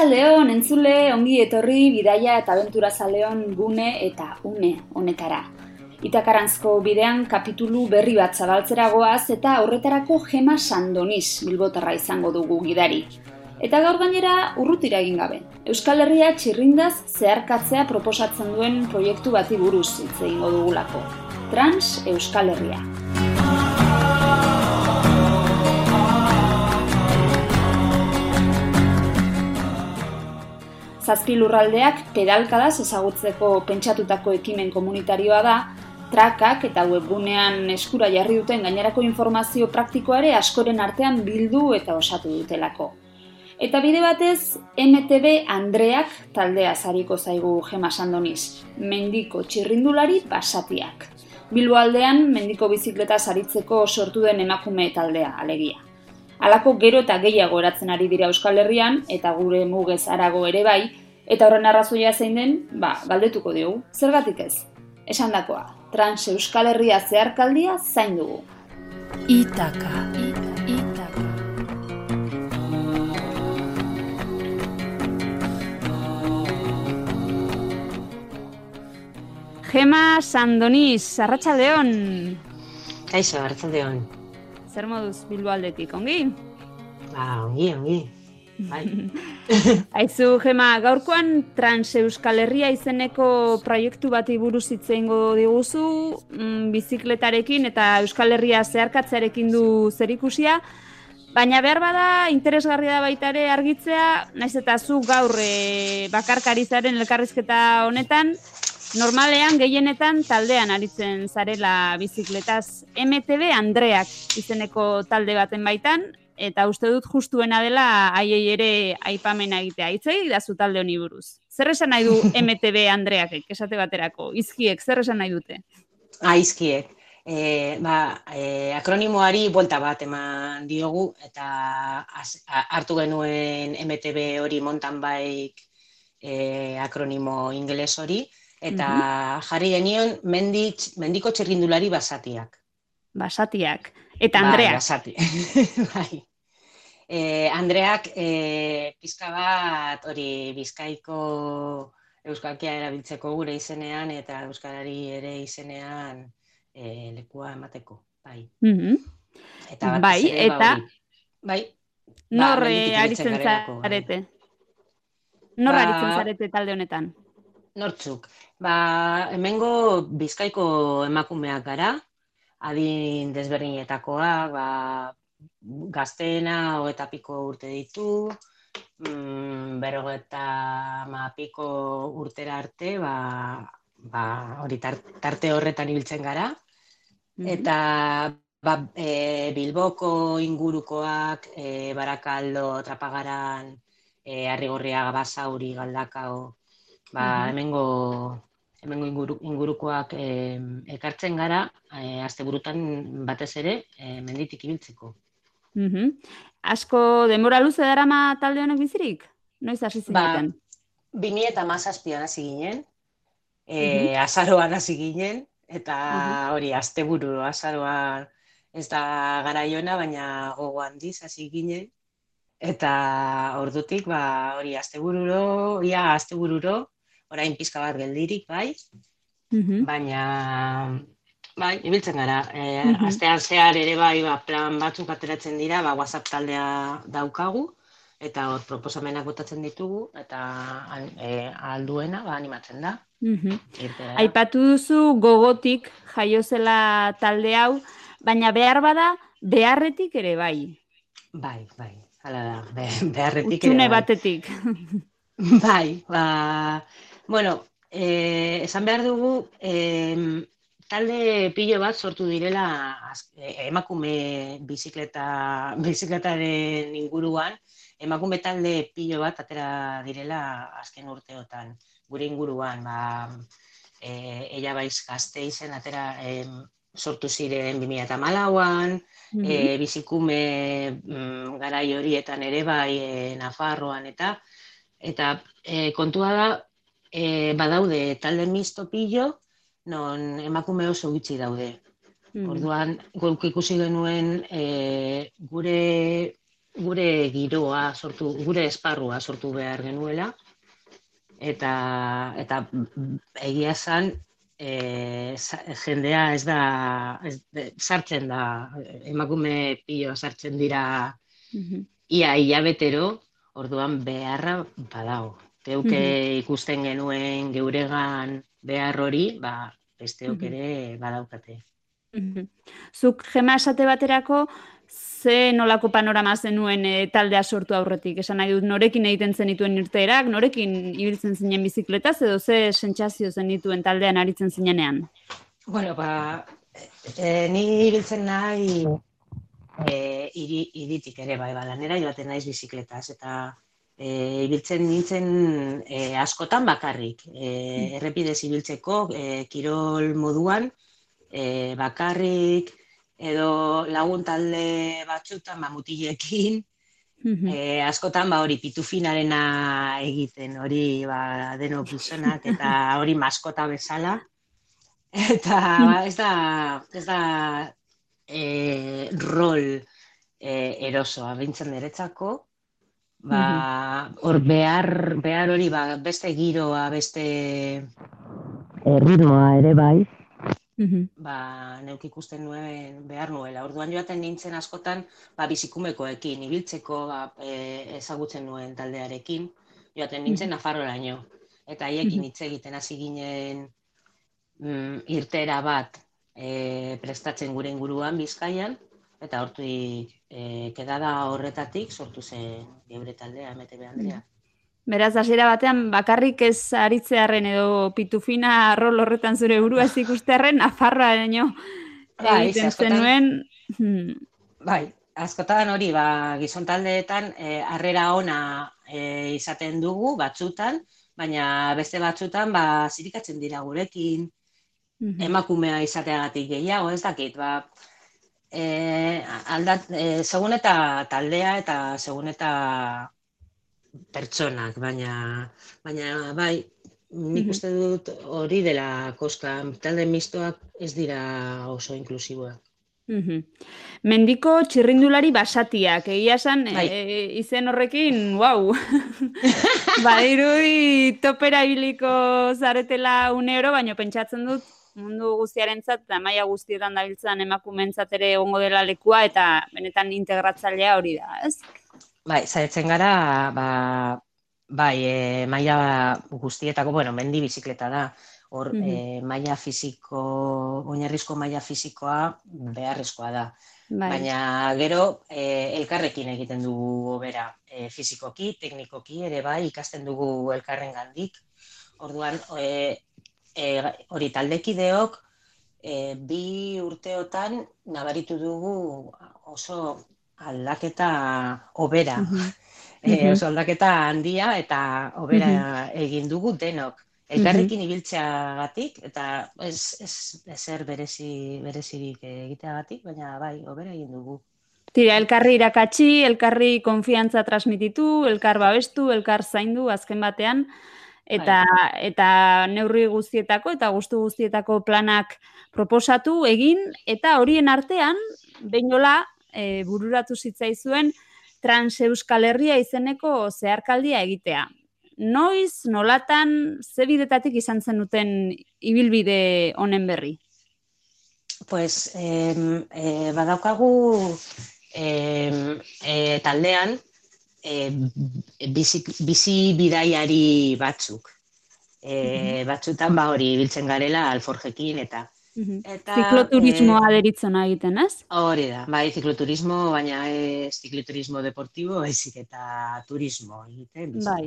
Arratsaldeon entzule ongi etorri bidaia eta abentura zaleon gune eta une honetara. Itakarantzko bidean kapitulu berri bat zabaltzera goaz eta horretarako Gema Sandoniz bilbotarra izango dugu gidari. Eta gaur gainera urrutira egin gabe. Euskal Herria txirrindaz zeharkatzea proposatzen duen proiektu bati buruz hitz egingo dugulako. Trans Euskal Herria. Zazpi lurraldeak pedalkadaz ezagutzeko pentsatutako ekimen komunitarioa da, trakak eta webgunean eskura jarri duten gainerako informazio praktikoare askoren artean bildu eta osatu dutelako. Eta bide batez, MTB Andreak taldea zariko zaigu Gema Sandoniz, mendiko txirrindulari basatiak. Bilbo aldean, mendiko bizikleta saritzeko sortu den emakume taldea, alegia. Halako gero eta gehiago eratzen ari dira Euskal Herrian, eta gure mugez arago ere bai, eta horren arrazoia zein den, ba, galdetuko diogu, zergatik ez? Esan dakoa, trans Euskal Herria zeharkaldia zain dugu. Itaka. Itaka. Gema Sandoniz, Arratsaldeon. Kaixo, hartzaldeon. Zer moduz Bilbo aldetik, ongi? Ba, ongi, ongi. Bai. Aizu, Gema, gaurkoan Trans Euskal Herria izeneko proiektu bati buruz hitz egingo diguzu, mm, bizikletarekin eta Euskal Herria zeharkatzearekin du zerikusia, baina behar bada interesgarria da baita ere argitzea, naiz eta zu gaur e, bakarkari zaren elkarrizketa honetan, normalean gehienetan taldean aritzen zarela bizikletaz MTB Andreak izeneko talde baten baitan, eta uste dut justuena dela haiei ere aipamena egitea. Itzei da zu talde honi buruz. Zer esan nahi du MTB Andreak esate baterako? Izkiek, zer esan nahi dute? Ah, izkiek. E, ba, e, akronimoari buelta bat eman diogu eta az, a- hartu genuen MTB hori mountain bike e, akronimo ingeles hori eta jarri genion mendik, mendiko txirrindulari basatiak. Basatiak. Eta Bai, Andreak. basati. bai. E, Andreak e, pizka bat hori bizkaiko euskalkia erabiltzeko gure izenean eta euskarari ere izenean e, lekua emateko. Bai. Mhm. Eta batez Bai, ere, ba, eta- bai. Nor Ba, eh, menditik aritzen ibiltzen garelako, bai. zarete? Nor Ba- aritzen zarete talde honetan? Nortzuk. Ba, hemengo bizkaiko emakumeak gara, adin desberdinetakoak, ba, gazteena hogeta piko urte ditu, mm, berrogeta ma piko urtera arte, ba, ba, hori tar- tarte horretan ibiltzen gara. Mhm. Eta ba, e, Bilboko ingurukoak, e, Barakaldo, Trapagaran, e, Arrigorriaga, Basauri, Galdakao, ba, Mhm. hemengo, hemengo inguru, ingurukoak e, ekartzen gara, e, asteburutan batez ere, e, menditik ibiltzeko. Mhm. Asko denbora luze darama talde honek bizirik? Noiz hasi Ba, zineten? 2000 eta mazazpian hasi ginen, e, azaroan hasi ginen, eta Mhm. hori, asteburu, azaroan ez da garaiona, baina gogo handiz hasi ginen, eta ordutik, ba, hori, astebururo, ia astebururo, orain pizka bat geldirik, bai, Mhm. baina, bai, ibiltzen gara, e, Mhm. astean zehar ere bai, ba, plan batzuk ateratzen dira, ba, WhatsApp taldea daukagu, eta hor proposamenak botatzen ditugu, eta e, alduena, ba, animatzen da. Mhm. irtera. Aipatu duzu gogotik jaio zela talde hau, baina behar bada beharretik ere bai. Bai, bai, hala da, be- beharretik ere Utxune bai. batetik. Bai, ba, bueno, eh, esan behar dugu, eh, talde pilo bat sortu direla e, emakume bizikleta, bizikletaren inguruan, emakume talde pilo bat atera direla azken urteotan, gure inguruan, ba, e, ella baiz gazte izen, atera e, sortu ziren 2008an, mm -hmm. bizikume mm, garai horietan ere bai e, Nafarroan eta eta e, kontua da e, badaude talde misto pillo non emakume oso gutxi daude. Mm. Orduan, guk ikusi genuen e, gure gure giroa sortu, gure esparrua sortu behar genuela. Eta eta egia san e, jendea ez da ez, sartzen da emakume pilo sartzen dira mm ia ilabetero orduan beharra badago Teuke mm ikusten genuen geuregan behar hori, ba, besteok ere badaukate. Zuk jema esate baterako, ze nolako panorama zenuen e, taldea sortu aurretik? Esan nahi dut, norekin egiten zenituen irteerak, norekin ibiltzen zinen bizikletaz, edo ze sentsazio zenituen taldean aritzen zinenean? Bueno, ba, e, ni ibiltzen nahi e, iri, iritik ere, bai, ba, lanera joaten naiz bizikletaz, eta e, ibiltzen nintzen e, askotan bakarrik. E, errepidez ibiltzeko, e, kirol moduan, e, bakarrik, edo lagun talde batzutan, ba, mutilekin, e, askotan ba hori pitufinarena egiten, hori ba, deno gizonak eta hori maskota bezala. Eta ba, ez da, ez da e, rol e, erosoa, bintzen deretzako, ba, hor behar, behar hori, ba, beste giroa, beste ritmoa ere bai, ba, neuk ikusten nuen behar nuela. Orduan joaten nintzen askotan, ba, bizikumekoekin, ibiltzeko ba, e, ezagutzen nuen taldearekin, joaten nintzen mm -hmm. Eta haiekin hitz egiten hasi ginen mm, irtera bat e, prestatzen gure inguruan bizkaian, eta hortuik e, kedada horretatik sortu zen geure taldea, MTB Andrea. Beraz, hasiera batean, bakarrik ez aritzearen edo pitufina rol horretan zure burua ez ikustearen, Nafarroa eno bai, egiten zenuen. Hmm. Bai, askotan hori, ba, gizon taldeetan, e, arrera ona e, izaten dugu, batzutan, baina beste batzutan, ba, zirikatzen dira gurekin, mhm. emakumea izateagatik gehiago, ez dakit, ba, e, aldat, e, segun eta taldea eta segun eta pertsonak, baina, baina bai, nik uste dut hori dela koska, talde mistoak ez dira oso inklusiboak. Mendiko txirrindulari basatiak, egia esan, bai. e, izen horrekin, wow! Badirudi topera ibiliko zaretela une oro, baina pentsatzen dut mundu guztiarentzat eta maila guztietan dabiltzan emakumentzat ere egongo dela lekua eta benetan integratzailea hori da, ez? Bai, zaitzen gara, ba, bai, e, maila guztietako, bueno, mendi bizikleta da, hor mm -hmm. maila fisiko, oinarrizko maila fisikoa beharrezkoa da. Bai. Baina gero e, elkarrekin egiten dugu bera, e, fizikoki, teknikoki ere bai, ikasten dugu elkarren gandik. Orduan, e, e, hori taldekideok e, bi urteotan nabaritu dugu oso aldaketa obera. e, oso aldaketa handia eta obera egin dugu denok. Elkarrekin ibiltzeagatik eta ez, ez, ezer berezi, berezirik egiteagatik, baina bai, obera egin dugu. Tira, elkarri irakatsi, elkarri konfiantza transmititu, elkar babestu, elkar zaindu, azken batean, eta bai. eta neurri guztietako eta gustu guztietako planak proposatu egin eta horien artean beinola e, bururatu zitzaizuen Trans Euskal Herria izeneko zeharkaldia egitea. Noiz, nolatan, ze bidetatik izan zenuten ibilbide honen berri? Pues, eh, eh, badaukagu eh, taldean, e, bizi, bizi bidaiari batzuk. E, batzutan ba hori biltzen garela alforjekin eta Eta, zikloturismoa e, deritzen egiten, ez? Hori da, bai, zikloturismo, baina ez zikloturismo deportibo, ezik eta turismo egiten. Bai.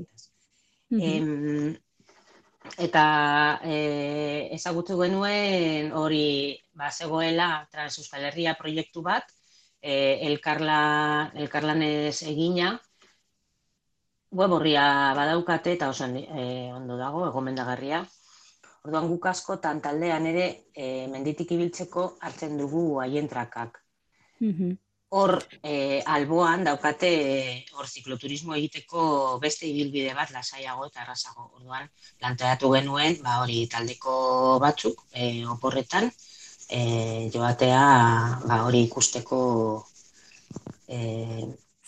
Mm eta e, ezagutu genuen hori ba, zegoela Trans Euskal Herria proiektu bat, e, elkarla, elkarlanez egina, web horria badaukate eta oso e, ondo dago, egomendagarria. Orduan guk askotan taldean ere e, menditik ibiltzeko hartzen dugu haien trakak. Hor e, alboan daukate hor zikloturismo egiteko beste ibilbide bat lasaiago eta errazago. Orduan planteatu genuen, ba hori taldeko batzuk e, oporretan e, joatea ba hori ikusteko e,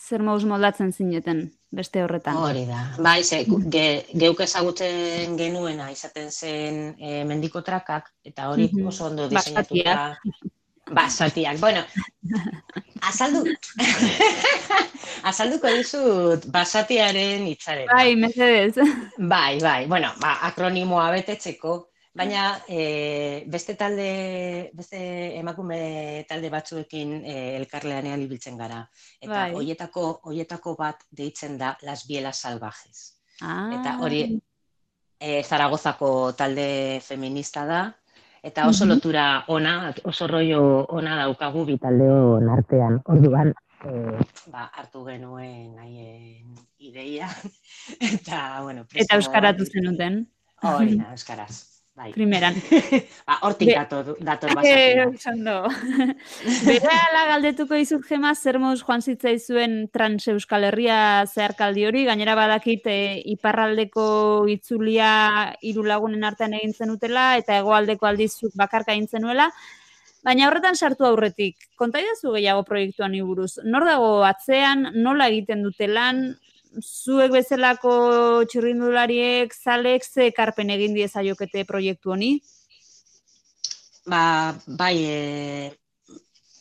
Zer maus moldatzen zineten beste horretan. Hori da. Bai, ze, ge, geuk ezagutzen genuena izaten zen e, mendiko trakak, eta hori oso ondo diseinatuta. Basatiak. Bueno, azaldu. Azalduko dizut basatiaren hitzaren. Bai, mesedez. Bai, bai. Bueno, ba, akronimoa betetzeko, baina e, beste talde, beste emakume talde batzuekin e, elkarleanean ibiltzen gara. Eta Bai. hoietako hoietako bat deitzen da Las Bielas Salvajes. Ah. Eta hori e, Zaragozako talde feminista da, eta oso Mhm. lotura ona, oso rollo ona daukagu bi taldeon artean. Orduan, e, ba, hartu genuen haien ideia, eta, bueno, Eta euskaratu zenuten, Hori da, euskaraz. Bai. primeran. ba, hortik Be- dator, dator Eh, basatia. ondo. Berehala galdetuko dizut gema zer moduz joan zitzaizuen trans Euskal Herria zeharkaldi hori, gainera badakit e, iparraldeko itzulia hiru lagunen artean egin zenutela eta hegoaldeko aldizuk bakarka egin zenuela. Baina horretan sartu aurretik, konta idazu gehiago proiektuan buruz. Nor dago atzean, nola egiten dute lan, zuek bezalako txirrindulariek, zalek, ze ekarpen egin diezaiokete proiektu honi? Ba, bai, e,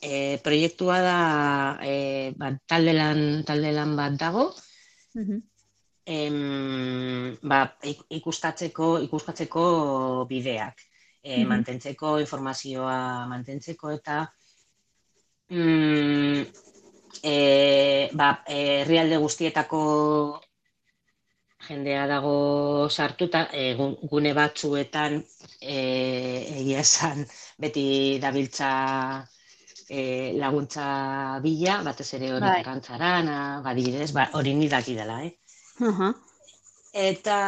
e, proiektua da e, ba, talde, lan, talde lan bat dago, em, ba, ik- ikustatzeko, ikuskatzeko bideak, e, Mhm. mantentzeko informazioa mantentzeko eta mm, e, ba, herrialde guztietako jendea dago sartuta, e, gu- gune batzuetan e, egia esan beti dabiltza e, laguntza bila, batez ere hori Bai. karrantzarana, badibidez, ba, hori ni dakidala, eh? Aha. Eta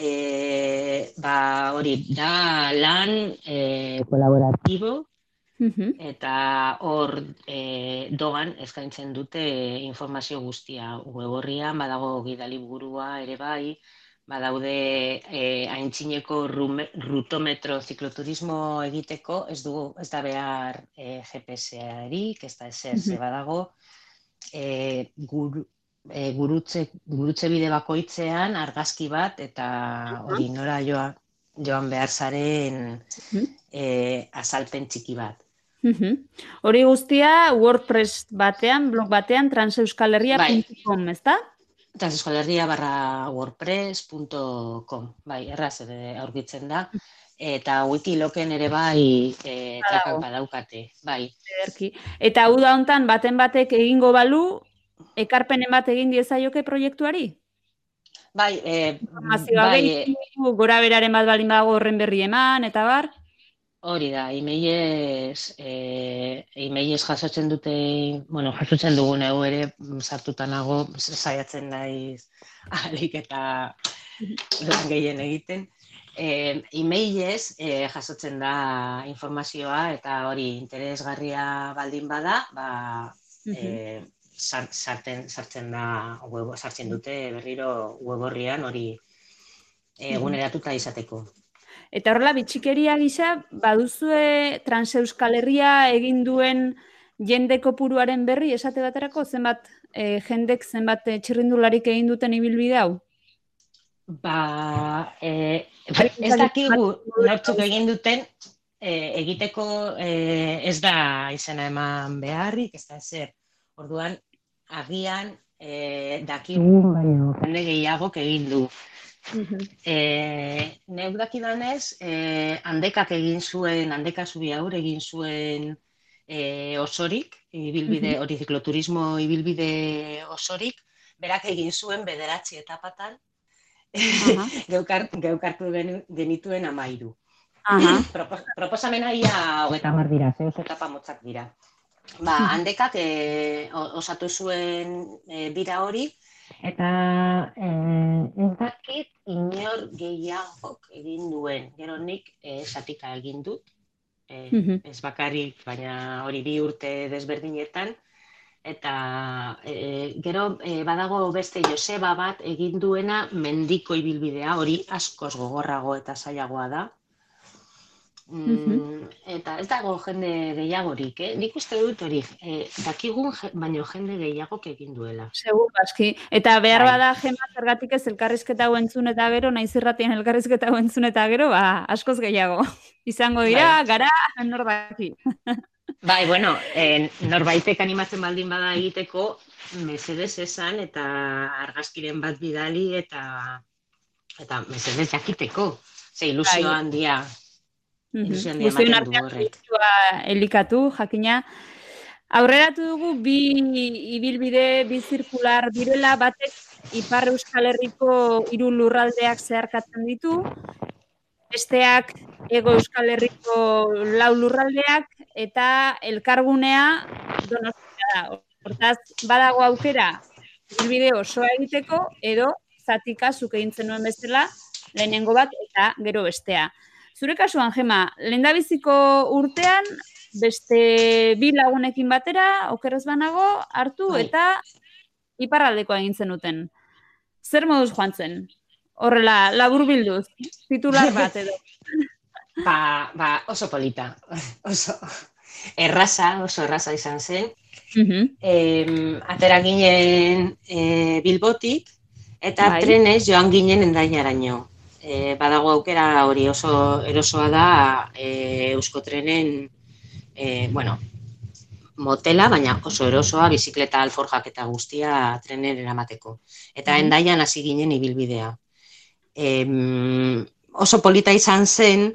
e, ba, hori da lan e, kolaboratibo Mhm. eta hor e, doan eskaintzen dute informazio guztia web badago gidaliburua ere bai, badaude e, aintzineko rume- rutometro zikloturismo egiteko, ez dugu, ez da behar e, GPS-arik, ez da ezer, ze badago e, guru, e, gurutze, gurutze bide bakoitzean argazki bat eta hori nora joan, joan behar zaren Mhm. e, azalpen txiki bat. Mhm. Hori guztia WordPress batean, blog batean, transeuskalerria.com, ezta? Transeskolerria barra wordpress.com, bai, erraz ere aurkitzen da. Eta wikiloken ere bai e, trakak badaukate, bai. Ederki. Eta hau da hontan baten batek egingo balu, ekarpenen bat egin diezaioke proiektuari? Bai, e, Informazioa bai, gehiago, gora beraren bat balin badago horren berri eman, eta bar? Hori da, emailez, e, emailez jasotzen dute, bueno, jasotzen dugu neu ere, mm, sartuta nago, saiatzen naiz ahalik eta lan gehien egiten. E, emailez e, jasotzen da informazioa eta hori interesgarria baldin bada, ba, e, sar- sarten, sartzen da, web, sartzen dute berriro web horrian hori eguneratuta izateko. Eta horrela, bitxikeria gisa, baduzue Transeuskal Herria egin duen jende kopuruaren berri esate baterako, zenbat eh, jendek zenbat eh, txirrindularik egin duten ibilbide hau? Ba, e, ez dakigu nortzuk egin duten, e, egiteko e, ez da izena eman beharrik, ez da ezer. Orduan, agian e, dakigu, baino jende gehiagok egin du. E, neuk dakidanez, e, handekak egin zuen, handeka zubi aur egin zuen e, osorik, ibilbide, hori zikloturismo ibilbide osorik, berak egin zuen bederatzi etapatan, geukartu genituen amairu. Aha. proposamena ia hogeita mar dira, ze oso etapa motzak dira. Ba, handekak e, osatu zuen e, bira hori, eta e, dakit inor gehiagok egin duen. Gero nik e, satika egin dut, e, ez bakarrik, baina hori bi urte desberdinetan, eta e, gero e, badago beste Joseba bat egin duena mendiko ibilbidea, hori askoz gogorrago eta zailagoa da, Mm, eta ez dago jende gehiagorik, eh? Nik uste dut hori, eh, dakigun baino jende gehiagok egin duela. Segur, baski. Eta behar bai. bada jema zergatik ez elkarrizketa entzun eta gero, naiz irratien elkarrizketa entzun eta gero, ba, askoz gehiago. Izango dira, bai. gara, nor daki. bai, bueno, eh, norbaitek animatzen baldin bada egiteko, mesedez esan eta argazkiren bat bidali eta eta mesedez jakiteko. Ze ilusio bai. handia Guztion artean elikatu, jakina. Aurreratu dugu bi ibilbide, bi zirkular direla, batek Ipar Euskal Herriko hiru lurraldeak zeharkatzen ditu, besteak Ego Euskal Herriko lau lurraldeak, eta elkargunea donostia da. Hortaz, badago aukera, ibilbide osoa egiteko, edo zatika zuke nuen bezala, lehenengo bat eta gero bestea. Zure kasuan, Gema, lendabiziko urtean, beste bi lagunekin batera, okeraz banago, hartu bai. eta iparraldeko egin zenuten. Zer moduz joan zen? Horrela, labur bilduz, titular bat edo. ba, ba, oso polita, oso erraza, oso erraza izan zen. Uh atera ginen e, bilbotik, eta bai. trenez joan ginen endainaraino e, badago aukera hori oso erosoa da e, euskotrenen e, bueno, motela, baina oso erosoa bizikleta alforjak eta guztia trenen eramateko. Eta mm endaian hasi ginen ibilbidea. E, oso polita izan zen,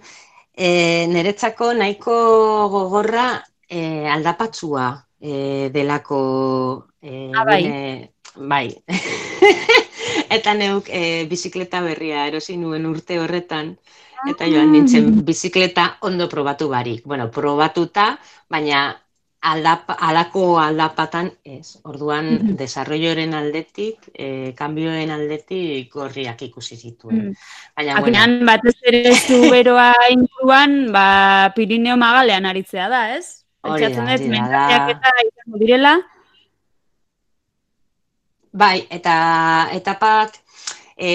e, niretzako nahiko gogorra e, aldapatzua e, delako e, bai. bai. eta neuk e, bizikleta berria erosi nuen urte horretan, eta joan nintzen ah. bizikleta ondo probatu barik. Bueno, probatuta, baina aldap, alako aldapatan ez. Orduan, mm -hmm. desarrolloren aldetik, e, kanbioen aldetik gorriak ikusi zituen. Mm. Baina, Akinan, bueno. batez ere zu beroa inguruan, ba, Pirineo magalean aritzea da, ez? Hori da, hori da. Eta direla, Bai, eta etapak e,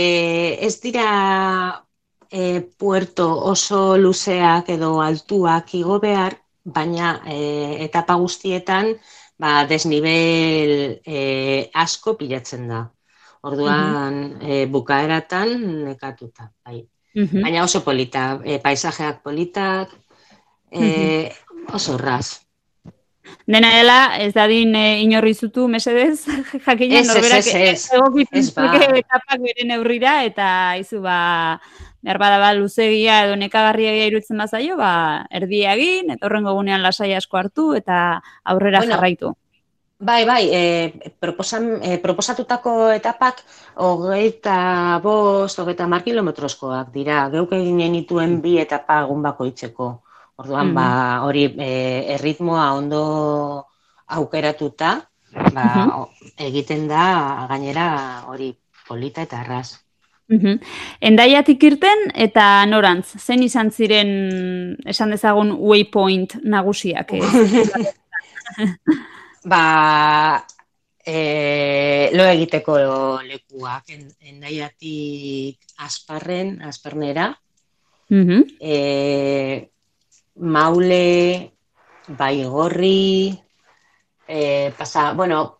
ez dira e, puerto oso luzeak edo altuak igo behar, baina e, etapa guztietan ba, desnibel e, asko pilatzen da. Orduan, e, bukaeratan nekatuta. Bai. Baina oso polita, e, paisajeak politak, e, oso raz. Dena dela, ez dadin e, inorri zutu, mesedez, jakina norberak egokitzen etapak bere neurrira, eta izu ba, behar bada ba, luzegia edo nekagarria irutzen bazaio, ba, erdia egin, eta horrengo gunean lasai asko hartu, eta aurrera bueno, jarraitu. Bai, bai, e, proposan, e, proposatutako etapak hogeita bost, hogeita mar kilometrozkoak dira, geuk egin genituen bi etapa egun bakoitzeko. Orduan, mm. ba, hori e, erritmoa ondo aukeratuta, ba, egiten da gainera hori polita eta arras. Mm Endaiatik irten eta norantz, zen izan ziren esan dezagun waypoint nagusiak? ba, e, lo egiteko lekuak, endaiatik asparren, asparnera, mm maule, baigorri, e, pasa, bueno,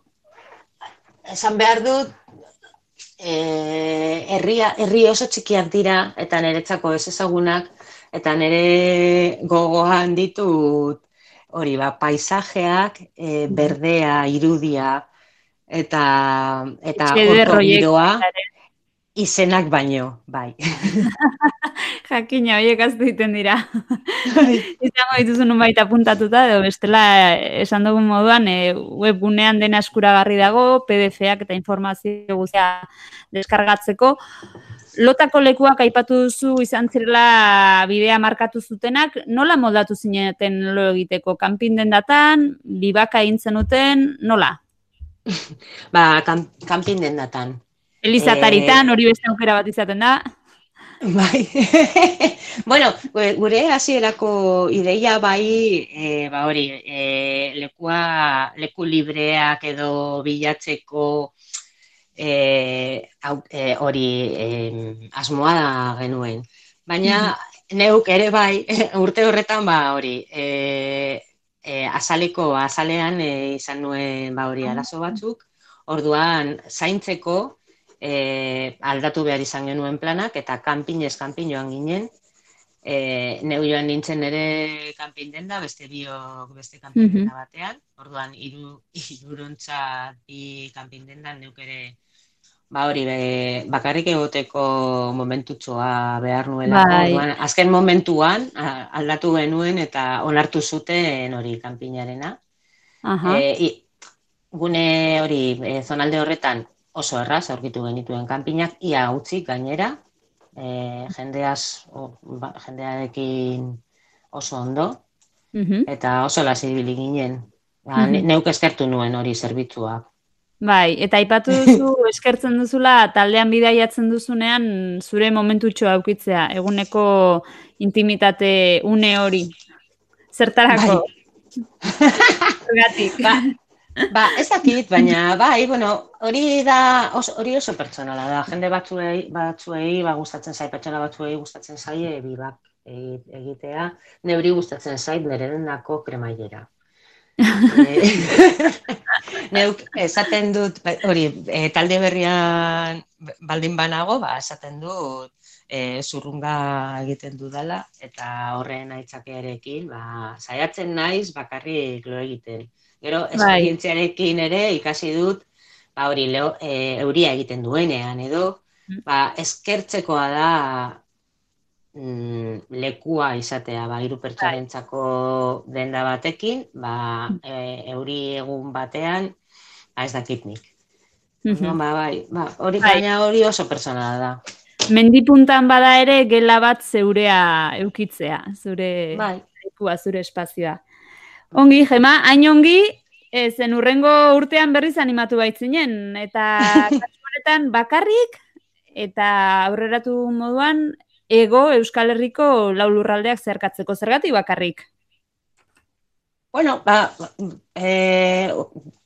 esan behar dut, e, herria, herri oso txikiak dira, eta niretzako ez ezagunak, eta nire gogoan ditut, hori, ba, paisajeak, e, berdea, irudia, eta, eta giroa, izenak baino, bai. Jakina, horiek aztu egiten dira. Bai. Izango dituzu nun baita puntatuta, edo bestela esan dugun moduan, e, webgunean dena eskuragarri dago, PDF-ak eta informazio guztia deskargatzeko. lotako lekuak aipatu duzu izan zirela bidea markatu zutenak, nola moldatu zineten lo egiteko? Kanpin dendatan, bibaka egin zenuten, nola? Ba, kan, kanpin dendatan. Elizataritan, hori beste aukera bat izaten da. Bai. bueno, gure hasierako ideia bai, e, ba hori, e, lekua, leku libreak edo bilatzeko e, hori e, asmoa da genuen. Baina neuk ere bai, urte horretan ba hori, e, e, azaleko, azalean e, izan nuen ba hori arazo batzuk, orduan zaintzeko, e, aldatu behar izan genuen planak, eta kanpinez kanpin joan ginen, e, neu joan nintzen ere kanpin den da, beste biok beste kanpin mm batean, orduan iru, irurontza bi kanpin den da, neuk ere ba hori be, bakarrik egoteko momentutxoa behar nuela. Bai. Orduan, azken momentuan aldatu genuen eta onartu zuten hori kanpinarena. Uh e, gune hori e, zonalde horretan oso erraz aurkitu genituen kanpinak, ia utzi gainera, e, jendeaz, o, ba, jendearekin oso ondo, mhm. eta oso lasibili ginen. Ba, mm Neuk eskertu nuen hori zerbitzua. Bai, eta aipatu duzu eskertzen duzula taldean bidaiatzen duzunean zure momentutxo aukitzea, eguneko intimitate une hori. Zertarako? Bai. ba, Ba, ez dakit, baina, bai, bueno, hori da, oso, hori oso pertsonala da, jende batzuei, batzuei, ba, gustatzen zai, pertsona batzuei gustatzen zai, ebi bak egitea, neuri gustatzen zai, nire denako kremailera. e, neuk, esaten dut, ba, hori, e, talde berrian baldin banago, ba, esaten dut, e, zurrunga egiten dudala, eta horren aitzakearekin, ba, saiatzen naiz bakarrik lo egiten. Gero, bai. esperientziarekin ere ikasi dut, ba, hori, leo, e, euria egiten duenean, edo, mm. ba, eskertzekoa da mm, lekua izatea, ba, iru pertsorentzako denda batekin, ba, mm. e, euri egun batean, ba, ez dakit nik. Mm -hmm. ba, bai, ba, hori bai. gaina hori oso personala da. Mendipuntan bada ere gela bat zeurea eukitzea, zure bai. lekua, zure espazioa. Ongi, Gema, hain ongi, e, zen urrengo urtean berriz animatu baitzinen, eta kasuanetan bakarrik, eta aurreratu moduan, ego Euskal Herriko laulurraldeak zerkatzeko zergatik bakarrik? Bueno, ba, e,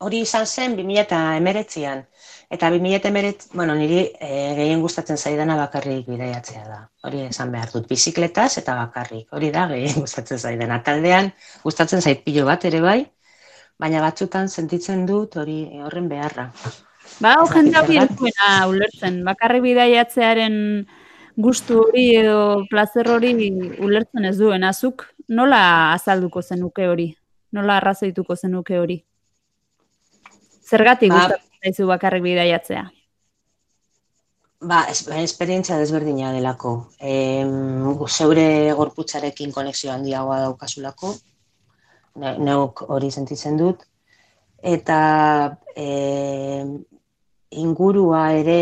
hori izan zen 2008an. Eta 2008, bueno, niri e, gehien gustatzen zaidana bakarrik bidaiatzea da. Hori esan behar dut, bizikletaz eta bakarrik. Hori da gehien gustatzen zaidana. Taldean gustatzen zait pilo bat ere bai, baina batzutan sentitzen dut hori horren beharra. Ba, hau jende hori ulertzen. Bakarrik bidaiatzearen gustu hori edo plazer hori ulertzen ez duen. Azuk nola azalduko zenuke hori? Nola arrazoituko zenuke hori? Zergatik ba, gustatzen zaizu bakarrik bidaiatzea? Ba, esperientzia desberdina delako. E, zeure gorputzarekin konexio handiagoa daukasulako, neuk hori sentitzen dut, eta e, ingurua ere,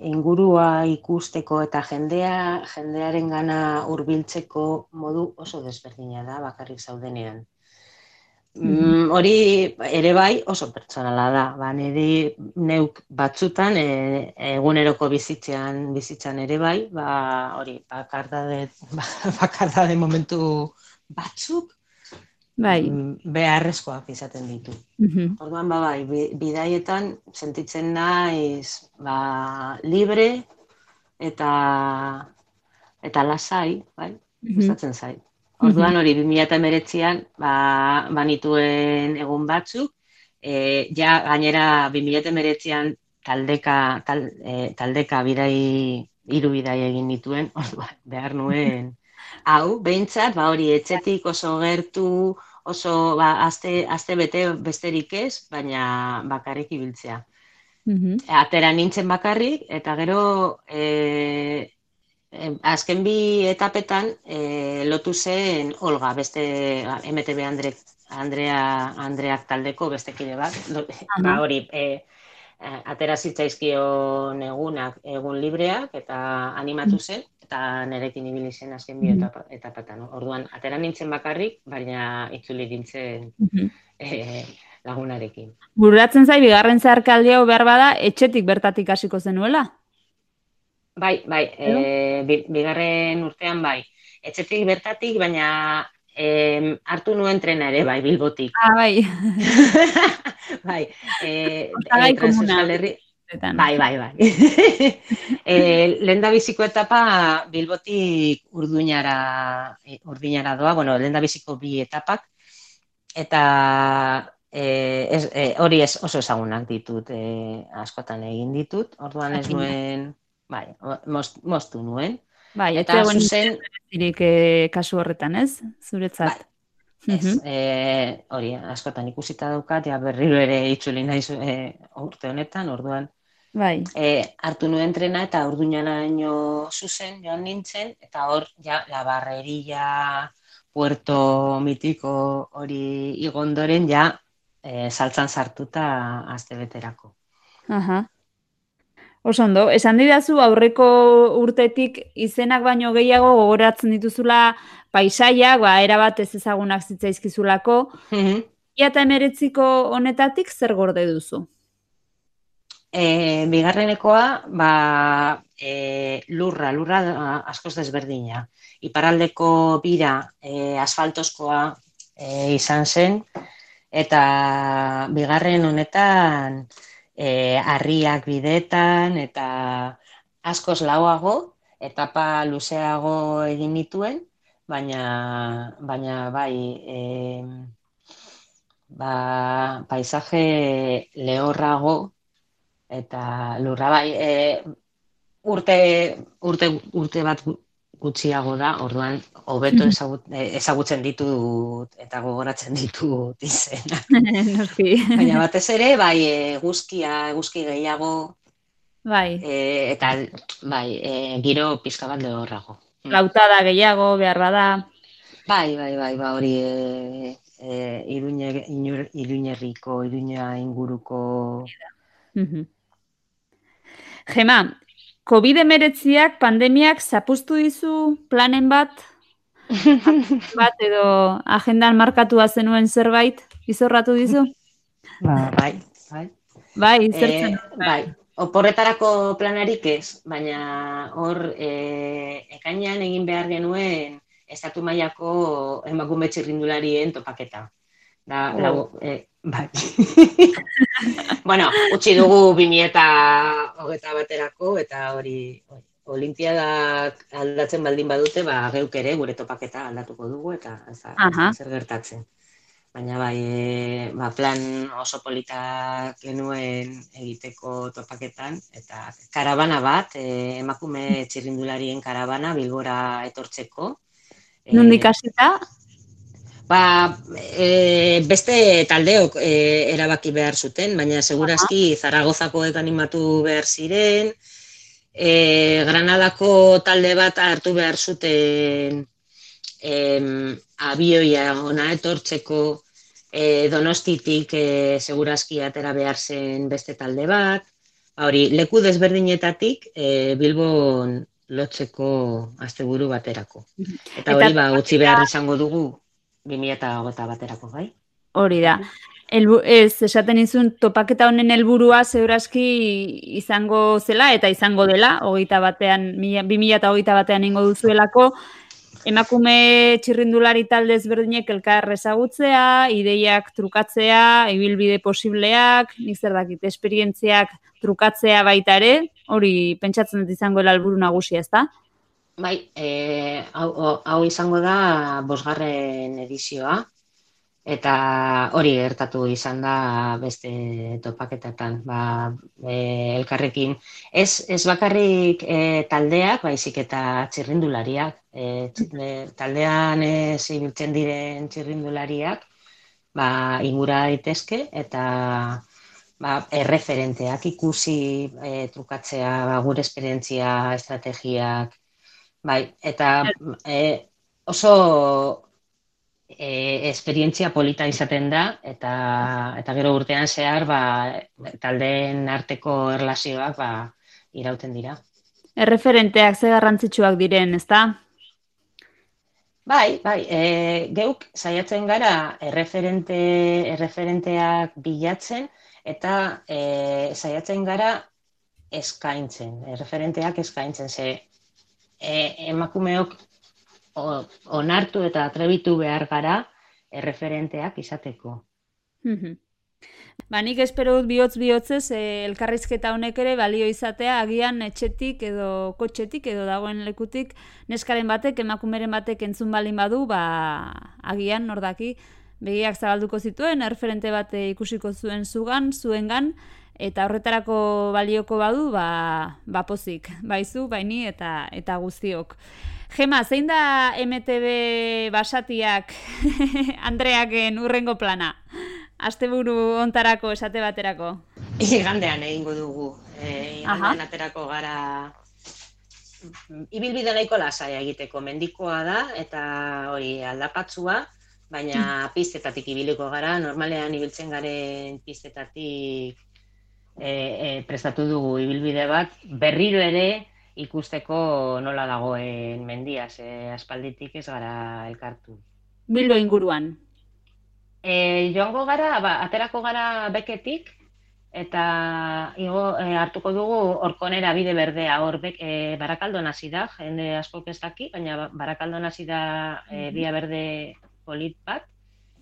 ingurua ikusteko eta jendea, jendearen gana hurbiltzeko modu oso desberdina da bakarrik zaudenean. Mm, hori ere bai oso pertsonala da. Ba, niri neuk batzutan e, eguneroko bizitzean bizitzan ere bai, ba, hori bakardade, bakardade momentu batzuk bai. Mm, beharrezkoak izaten ditu. Mm Orduan, ba, bai, bidaietan sentitzen naiz ba, libre eta eta lasai, bai, gustatzen zait. Orduan hori 2019an ba banituen egun batzuk, e, ja gainera 2019an taldeka tal, e, taldeka bidai hiru bidai egin dituen, orduan behar nuen. Hau beintzat ba hori etxetik oso gertu oso ba aste aste bete besterik ez, baina bakarrik ibiltzea. Mm Atera nintzen bakarrik, eta gero e, azken bi etapetan e, lotu zen Olga, beste MTB Andre, Andrea, Andreak taldeko beste kide bat, ba, hori, e, atera zitzaizkion egunak, egun libreak, eta animatu zen, eta nerekin ibili zen azken bi etapa, etapatan. Orduan, atera nintzen bakarrik, baina itzuli nintzen eh, lagunarekin. Burratzen zai, bigarren zeharkaldi hau behar bada, etxetik bertatik hasiko zenuela? Bai, bai, e, bigarren urtean bai. Etxetik bertatik, baina e, hartu nuen trena ere, bai, bilbotik. Ah, bai. bai, e, e, komuna. Bai, bai, bai. e, lehen da biziko etapa bilbotik urduinara, urdinara doa, bueno, lehen da biziko bi etapak, eta e, ez, e, hori ez oso ezagunak ditut, e, askotan egin ditut, orduan ez nuen bai, most, mostu nuen. Bai, eta zuzen... Zirik eh, kasu horretan, ez? Zuretzat. Bai. Ez, e, hori, askotan ikusita daukat, ja berriro ere itzuli naiz e, urte honetan, orduan. Bai. E, hartu nuen trena eta urdunaraino zuzen joan nintzen, eta hor, ja, la barreria, puerto mitiko hori igondoren, ja, e, saltzan sartuta azte beterako. Aha. Osondo, esan didazu aurreko urtetik izenak baino gehiago gogoratzen dituzula paisaiak, ba, erabat ez ezagunak zitzaizkizulako. Mm -hmm. Ia eta emeretziko honetatik zer gorde duzu? E, bigarrenekoa, ba, e, lurra, lurra askoz desberdina. Iparaldeko bira e, asfaltoskoa e, izan zen, eta bigarren honetan, e, harriak bidetan eta askoz lauago, etapa luzeago egin dituen, baina, baina bai, e, ba, paisaje lehorrago eta lurra bai, e, urte, urte, urte bat gutxiago da, orduan hobeto eh, ezagutzen ditut eta gogoratzen ditut izena. Baina batez ere, bai, eguzkia, eguzki gehiago, bai. E, eta bai, e, giro pizka bat lehorrago. Mm. Lautada gehiago, behar bada. Bai, bai, bai, bai, hori e, e, iruñerriko, iruña inguruko... Gema, COVID emeretziak, pandemiak, zapustu dizu planen bat? bat edo agendan markatua zenuen zerbait, izorratu dizu? Ba, bai, bai. Bai, zertzen. E, bai, oporretarako planarik ez, baina hor e, ekainean egin behar genuen estatu mailako emakume txirrindularien topaketa. Da, oh. lau, e, bai. bueno, utzi dugu bini eta hogeta baterako, eta hori, olimpiadak aldatzen baldin badute, ba, geuk ere gure topaketa aldatuko dugu, eta ez da, zer gertatzen. Baina bai, e, ba, plan oso politak genuen egiteko topaketan, eta karabana bat, e, emakume txirrindularien karabana, bilbora etortzeko. Nundik hasita? Ba, e, beste taldeok e, erabaki behar zuten, baina segurazki Zaragozakoek animatu behar ziren, e, Granadako talde bat hartu behar zuten e, abioia ona etortzeko, e, donostitik e, segurazki atera behar zen beste talde bat, ba, hori, leku desberdinetatik e, Bilbon lotzeko asteburu baterako. Eta hori, ba, utzi behar izango dugu, 2008 baterako, bai? Hori da. Elbu, ez, esaten izun, topaketa honen helburua zeurazki izango zela eta izango dela, hogeita batean, 2008 batean ingo duzuelako, emakume txirrindulari talde ezberdinek elkar ezagutzea, ideiak trukatzea, ibilbide posibleak, nik zer dakit, esperientziak trukatzea baita ere, hori pentsatzen dut izango helburu nagusia, ezta? Bai, e, hau, hau izango da bosgarren edizioa, eta hori gertatu izan da beste topaketetan, ba, e, elkarrekin. Ez, ez bakarrik e, taldeak, baizik eta txirrindulariak, e, e, taldean ez ibiltzen diren txirrindulariak, ba, ingura daitezke eta ba, erreferenteak ikusi e, trukatzea, ba, gure esperientzia, estrategiak, Bai, eta e, oso e, esperientzia polita izaten da, eta, eta gero urtean zehar, ba, taldeen arteko erlazioak ba, irauten dira. Erreferenteak ze garrantzitsuak diren, ezta? Bai, bai, e, geuk saiatzen gara erreferente, erreferenteak bilatzen eta e, saiatzen gara eskaintzen, erreferenteak eskaintzen, ze e, emakumeok onartu eta atrebitu behar gara erreferenteak izateko. Ba, nik espero dut bihotz bihotzez eh, elkarrizketa honek ere balio izatea agian etxetik edo kotxetik edo dagoen lekutik neskaren batek, emakumeren batek entzun balin badu, ba, agian nordaki begiak zabalduko zituen, erreferente bat ikusiko zuen zugan, zuengan, eta horretarako balioko badu, ba, ba pozik, baizu, baini eta eta guztiok. Gema, zein da MTB basatiak Andreaken urrengo plana? asteburu ontarako esate baterako? Igandean egingo dugu. E, igandean aterako gara ibilbide nahiko lasai egiteko mendikoa da eta hori aldapatzua, baina mm. pistetatik ibiliko gara, normalean ibiltzen garen pistetatik e, e, prestatu dugu ibilbide bat, berriro ere ikusteko nola dagoen mendia, ze aspalditik ez gara elkartu. Bildo inguruan. E, joango gara, ba, aterako gara beketik, eta igo, e, hartuko dugu orkonera bide berdea, hor bek, e, barakaldo nazi da, jende asko ez daki, baina barakaldo nazi da e, bia berde polit bat,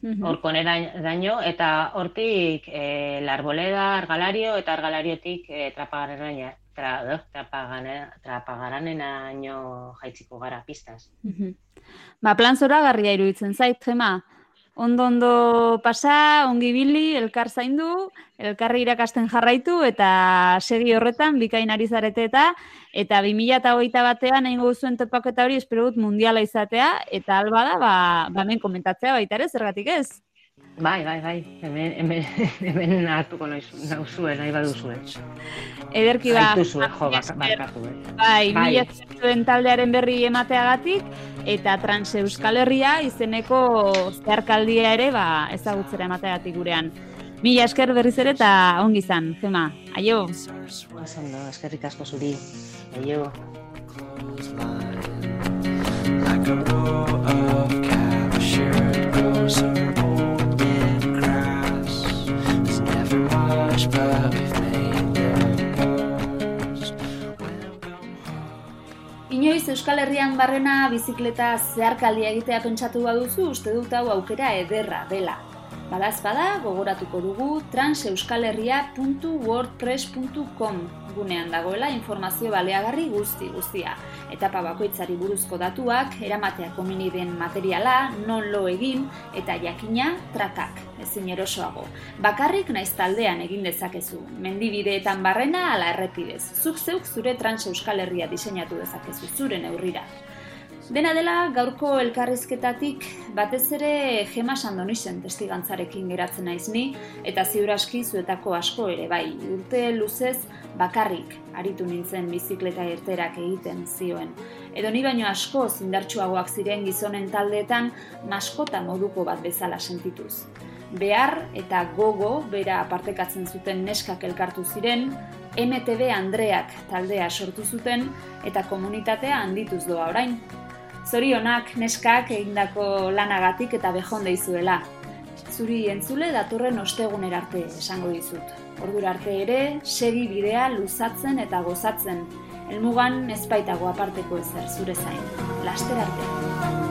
orkonera daño, eta hortik e, larboleda, argalario, eta argalariotik e, trapagarena, tra, trapagaranena jaitziko gara pistaz. Ba, plan zora garria iruditzen zait, jema, ondo ondo pasa, ongi bili, elkar zaindu, elkarri irakasten jarraitu eta segi horretan bikain ari zarete eta eta 2021 batean egingo zuen topaketa hori espero dut mundiala izatea eta alba da ba, ba komentatzea baita ere zergatik ez. Bai, bai, bai, hemen, hemen, hemen hartuko nauzue, nahi baduzue. Ederki ba. Aituzue, jo, barkatu, eh. Bai, bai. zuen taldearen berri emateagatik, eta Trans Euskal Herria izeneko zeharkaldia ere ba, ezagutzera emateagatik gurean. Mila esker berriz ere eta ongi izan, Zema, aio. Ondo, eskerrik asko zuri, aio. Like a row of captured roses Inoiz Euskal Herrian barrena bizikleta zeharkaldia egitea pentsatu baduzu, uste dut hau aukera ederra dela. Badazpada, gogoratuko dugu transeuskaleria.wordpress.com gunean dagoela informazio baleagarri guzti guztia. Etapa bakoitzari buruzko datuak, eramatea komini den materiala, non lo egin, eta jakina trakak, ezin erosoago. Bakarrik naiz taldean egin dezakezu, mendibideetan barrena ala errepidez. Zuk zeuk zure trans euskal herria diseinatu dezakezu, zure neurrira. Dena dela, gaurko elkarrizketatik batez ere Gema Sandonisen testigantzarekin geratzen naiz ni eta ziuraski zuetako asko ere bai. Urte luzez bakarrik aritu nintzen bizikleta irterak egiten zioen. Edo ni baino asko zindartsuagoak ziren gizonen taldeetan maskota moduko bat bezala sentituz. Behar eta gogo bera apartekatzen zuten neskak elkartu ziren, MTB Andreak taldea sortu zuten eta komunitatea handituz doa orain. Zorionak neskak egindako lanagatik eta behonde izuela. Zuri entzule datorren osteguner arte esango dizut. Ordura arte ere, segi bidea luzatzen eta gozatzen. Elmugan ezpaitago aparteko ezer zure zain. Laster arte.